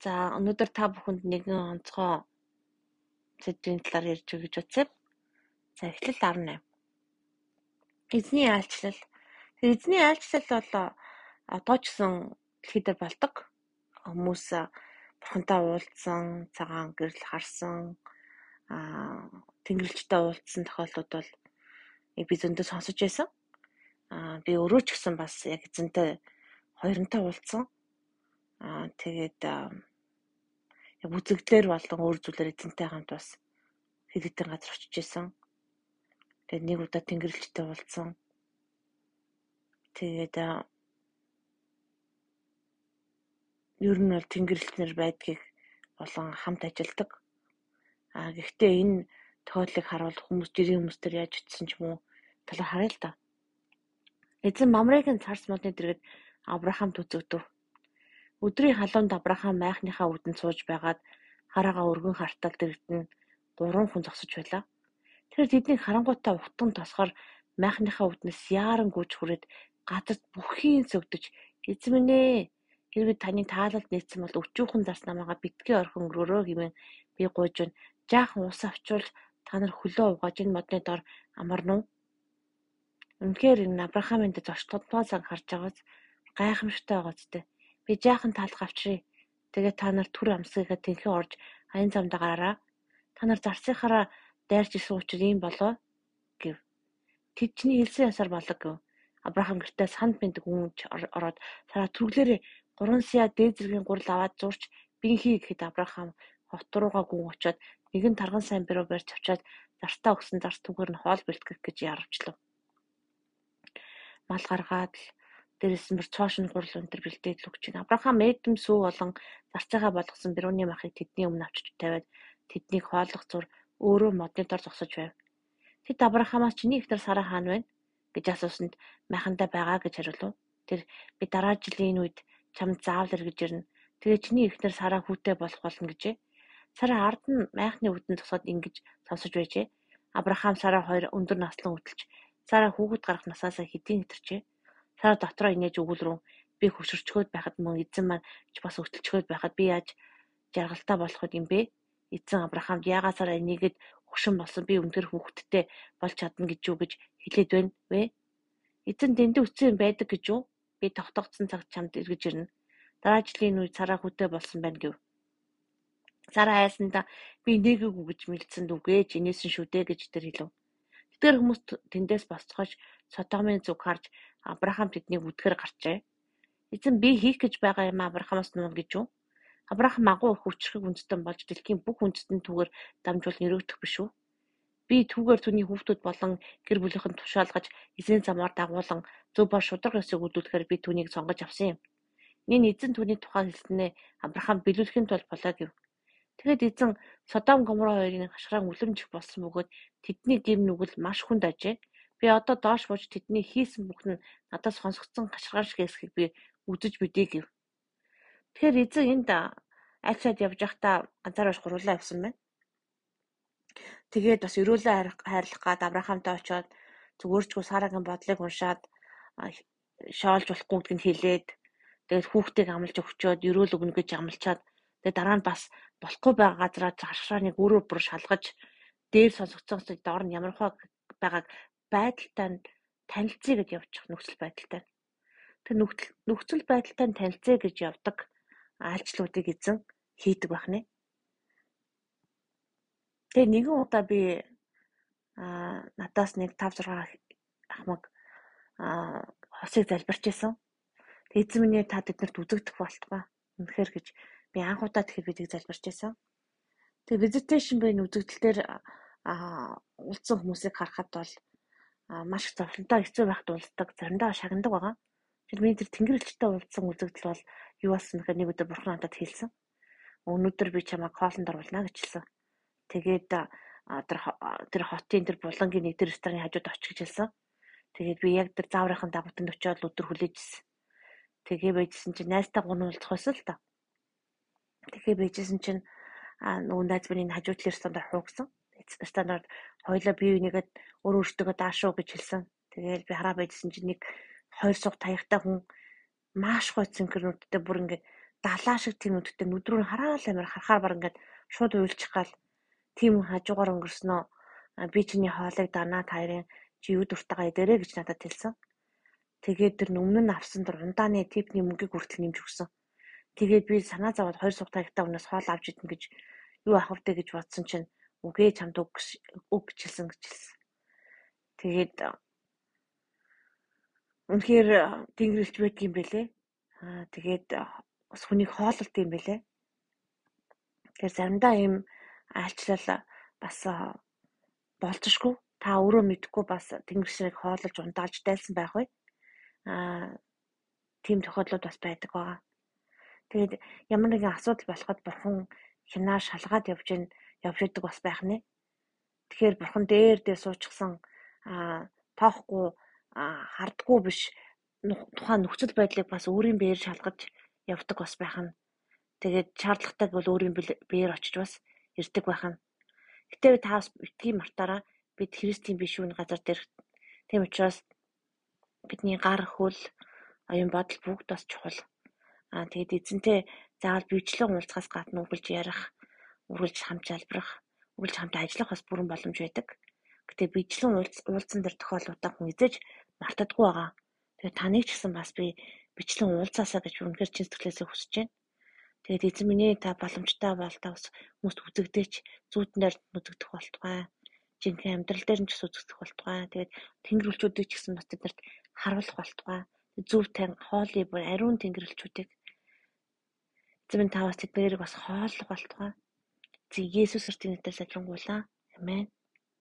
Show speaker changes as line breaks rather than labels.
За өнөөдөр та бүхэнд нэгэн онцгой сэдвийн талаар ярьж өгч үзье. За эхлэл 18. Эзний айлчлал. Эзний айлчлал бол одоо ч гэсэн дэлхийд болдог. Хүмүүс бурхантай уулзсан, цагаан гэрэл харсан, аа тэнгэрлэгчтэй уулзсан тохиолдлууд бол би зөндөө сонсож байсан. Аа би өөрөө ч гэсэн бас яг эзэнтэй хоёронтой уулзсан. Аа тэгээд яг үзэгдлэр болон өөр зүйлээр эзэнтэй хамт бас хэд хэдэн газар очиж исэн. Тэгээд нэг удаа тэнгэрлэгчтэй уулзсан. Тэгээд ер нь бол тэнгэрлэгчнэр байдгийг болон хамт ажилдаг. А гэхдээ энэ тохиолдлыг харуул хүмүүс жирийн хүмүүс төр яаж утсан ч юм уу талаар харъя л да. Эзэн Мамрын царс модны дэргэд Авраамд үзэгдэв. Өдрийн халуунд Абрахам майхныхаа үдэнд сууж байгаад хараагаа өргөн хартал дэрэгдэн гурван хүн зогсож байлаа. Тэгэхээр тэднийг харангуйтаа утган тосгоор майхныхаа үднэс яаран гүйж хүрээд газарт бүхийн сөгдөж ээ хэрвээ таны таалалд нийцсэн бол өчүүхэн зарс намаагаа битгий орхин өрөөрөө хэмээн би гуйж байна. Жаахан ус авчвал та нар хөлөө угааж энэ модны дор амарна уу? Үнэхээр энэ Авраамын дэд зочдтойгоо цаг харж байгаас гайхамшигтай байгаа зү. Би жаахан таалга авчиръя. Тэгээд та нар түр амсгийгээ тэнхэн орж аян замдаа гараараа. Та нар зарсынхаараа дайрч исэн учраас ийм болоо гэв. Тэд чиний хэлсэн ясаар болог гэв. Абрахам гэртээ санд бэндэг хүн ороод сараа түрглээрээ 3 сая дээд зэргийн гурал аваад зурч бинхий гэхэд Абрахам хот руугаа гүн очоод нэгэн тарган сайн бэрөө барьж авчаад зартаа өгсөн зарц түгээр нь хоол бэлтгэх гэж яарвчлав. Мал гаргаад л Дээрээс нь цоошин гурал өнтер бэлдээд л өгч байна. Авраам Эдем сүү болон зарцаагаа болгосон Бэрүүний махыг тэдний өмнө авчиж тавиад тэднийг хооллох зур өөрөө модны дор зогсож байв. Тэд Авраамаас чиний ихнэр Сара хаан байна гэж асуусанд майхандаа байгаа гэж хариулв. Тэр би дараа жилийн үед чамд заавал эргэж ирнэ. Тэгээ чиний ихнэр Сара хүүтэй болох болно гэжээ. Сара ард нь майхны үдэн тусаад ингэж сонсож байжээ. Авраам Сара хоёр өндөр наслан хөтөлж Сара хүүхэд гарах насаасаа хэдийн хэтэрчээ. Сара дотроо инээж өгүүлрүүн би хөшөрчгөөд байхад мөн эзэн маань ч бас өтөлчгөөд байхад би яаж жаргалтай болох юм бэ? Эзэн Авраамд яагаасаар энийгэд хөшин болсон би өнтер хүүхэдтэй болж чадна гэж юу гэж хэлээд байна вэ? Эзэн дэндүү үтсэн байдаг гэж юу? Би тогтоогдсон цагт чамд эргэж ирнэ. Дараа жилийн үед цараа хүүтэй болсон байна гэв. Сара айсанда би нээгээгүй гэж мэлцэн дүгээж инээсэн шүү дээ гэж тэр хэлв. Тэдгээр хүмүүс тэндээс босцохож Содомын зүг харж Авраам тэднийг үдэхээр гарчээ. Эзэн би хийх гэж байгаа юм Авраамаас нуун гэж юу? Авраам агуу их хүчрхэг үндэстэн болж дэлхийн бүх үндэстэн түгээр дамжуул нэрөгдөх биш үү? Би түүгээр түүний хүүхдүүд болон гэр бүлийнхэн тушаалгаж эзэн замаар дагуулan зөв ба шудраг ёсыг үдүүлэхээр би түүнийг сонгож авсан юм. Энэ эзэн түүний тухай хэлснээ Авраам биелүүлэхийн тулд болоо гэв. Тэгэд эзэн Содом Гомора хоёрын хашгираа үлэмжих болсон бөгөөд тэдний гим нүгэл маш хүнд ажээ. Би одоо доош бууж тэдний хийсэн бүх нь надаас сонсгдсон хашгиргаан шиг эсхийг би үзэж мэдээ гэв. Тэгэхээр эзэн энд альчаад явж байхдаа ганцаараа гурлаа явсан байна. Тэгээд бас өрөөлөө хайрлах гад Авраамтай очиод зүгөөрчгүй Сарагийн бодлыг уншаад шоолж болохгүй гэдгийг хэлээд тэгээд хүүхдийг амлаж өгчөөд өрөөл өгнө гэж амлчаад тэгээд дараа нь бас болохгүй байгаа газараа хашгирааныг өөрөө бүр шалгаж дээр сонсогдсон доор нь ямар хаа байгааг байдалтай нь танилцъя гэж явчих нөхцөл байдалтай. Тэр нөхцөл байдалтай нь танилцъя гэж явдаг айлчлуудыг эзэн хийдэг байх нэ. Тэгээ нэгэн удаа би а надаас нэг 5 6 ахмаг а хосыг залбирч исэн. Тэгээ эзэн минь та тэднэрт үзэгдэх болтугай. Үнэхээр гэж би анх удаа тэгэхэд бидийг залбирч исэн. Тэгээ visitation буйн үзэгдэл дээр а уулзсан хүмүүсийг харахад бол маш их зовлонтой хэцүү байхад уулздаг, заримдаа шагнадаг байгаа. Тэгэхээр миний тэр тэнгэрлэгчтэй уулзсан үзэгдэл бол юу болсон гэхээр нэг өдөр бурхан надад хэлсэн. Өнөөдөр би чамайг хоолнд оруулна гэж хэлсэн. Тэгээд тэр тэр хотын тэр булангийн нэг тэр рестораны хажууд очих гэж хэлсэн. Тэгээд би яг тэр зааврынхан дагвтанд очиод өдөр хүлээжсэн. Тэгээ байжсэн чинь найзтай гунуулах байсан л та. Тэгээ байжсэн чинь нөгөө найз минь хажуу талын ресторанд хуугсан стандарт хоёлаа бие бинийгээ өөр өөртөө даашуу гэж хэлсэн. Тэгээд би хараа байжсэн чинь нэг хоёр суг таягтай хүн маш гой цэнхэрнүүдтэй бүр ингээд далаа шиг тийм нүдтэй нүдрүүн хараал амир харахаар баг ингээд шууд уйлчих гал тийм хажуугаар өнгөрснөө би чиний хоолыг данаа таарийн чи юу дуртайгаа идэрэ гэж надад хэлсэн. Тэгээд тэр өмнө нь авсан тэр ундааны типний мөнгийг хүртэл нэмж өгсөн. Тэгээд би санаа зовоод хоёр сухтаа ихтэй өнөөс хоол авч идэн гэж юу авах вэ гэж бодсон чинь үгээ чамд үг үг гэлсэн гэж хэлсэн. Тэгээд үнэхээр тэнгэрэлж байдаг юм бэлээ. Аа тэгээд бас хүнийг хоололт юм бэлээ. Тэгэхээр заримдаа ийм айлчлал бас болцшгүй. Та өөрөө мэдхгүй бас тэнгэр шиг хоололж ундаалж дайлсан байх вэ? Аа тийм тохиолдлууд бас байдаг байгаа. Тэгээд ямар нэгэн асуудал болоход бурхан хинаа шалгаад явж ийн явж идэг бас байх нэ. Тэгэхээр бурхан дээр дээр суучихсан аа тоохгүй хардггүй биш тухайн нөхцөл байдлыг бас өөрийн биеэр шалгаж явдаг бас байх нь. Тэгээд шаардлагатай бол өөрийн биеэр очиж бас ирдэг байх нь. Гэтэ та бас битгий мартаараа бид Христийн биш үн газар дээр тийм учраас бидний гар хөл оюун бодол бүгд бас чухал. Аа тэгээд эзэнтэй заавал бичлэн уулзахаас гадна үргэлж ярих, үргэлж хамт залбирах, үргэлж хамт ажиллах бас бүрэн боломж байдаг. Гэтэ бичлэн уулзсан дэр тохиолдлуудаа хүн эзэж мартадаггүй байгаа. Тэгээд таныг ч гэсэн бас би бичлэн уулзаасаа гэж үнэхээр чин сэтгэлээсээ хүсэж байна. Тэгээд эзэн минь ээ та боломжтой бол та бас хүмүүст үзэгдээч зүүднээр үзэгдэх болтугай. Жинхэнэ амьдрал дээр нь ч үзэгдэх болтугай. Тэгээд тэнгэрлэгчүүдийг ч гэсэн бас тэднэрт харуулах болтугай. Зөв тань хоолой бүр ариун тэнгэрлэгчүүдийг эзэн минь та бас тэднийг бас хооллох болтугай. Зэ Есүс Христосийн нэрээр залбирanгуйлаа. Амен.